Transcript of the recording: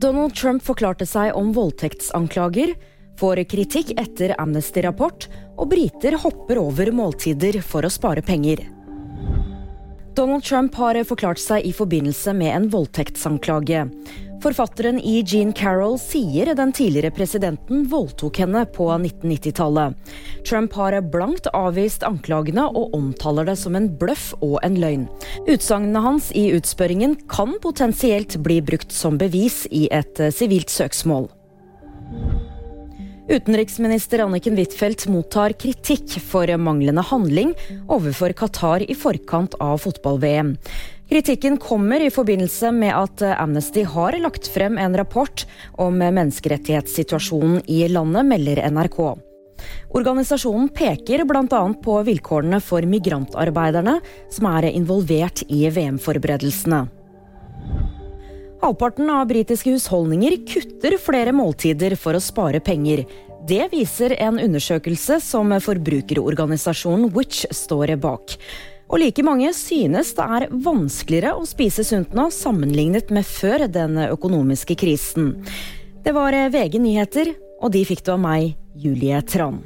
Donald Trump forklarte seg om voldtektsanklager, får kritikk etter Amnesty-rapport, og briter hopper over måltider for å spare penger. Donald Trump har forklart seg i forbindelse med en voldtektsanklage. Forfatteren i Jean Carroll sier den tidligere presidenten voldtok henne på 1990-tallet. Trump har blankt avvist anklagene og omtaler det som en bløff og en løgn. Utsagnene hans i utspørringen kan potensielt bli brukt som bevis i et sivilt søksmål. Utenriksminister Anniken Huitfeldt mottar kritikk for manglende handling overfor Qatar i forkant av fotball-VM. Kritikken kommer i forbindelse med at Amnesty har lagt frem en rapport om menneskerettighetssituasjonen i landet, melder NRK. Organisasjonen peker bl.a. på vilkårene for migrantarbeiderne som er involvert i VM-forberedelsene. Halvparten av britiske husholdninger kutter flere måltider for å spare penger. Det viser en undersøkelse som forbrukerorganisasjonen Which står bak. Og like mange synes det er vanskeligere å spise sunt nå sammenlignet med før den økonomiske krisen. Det var VG nyheter, og de fikk du av meg, Julie Tran.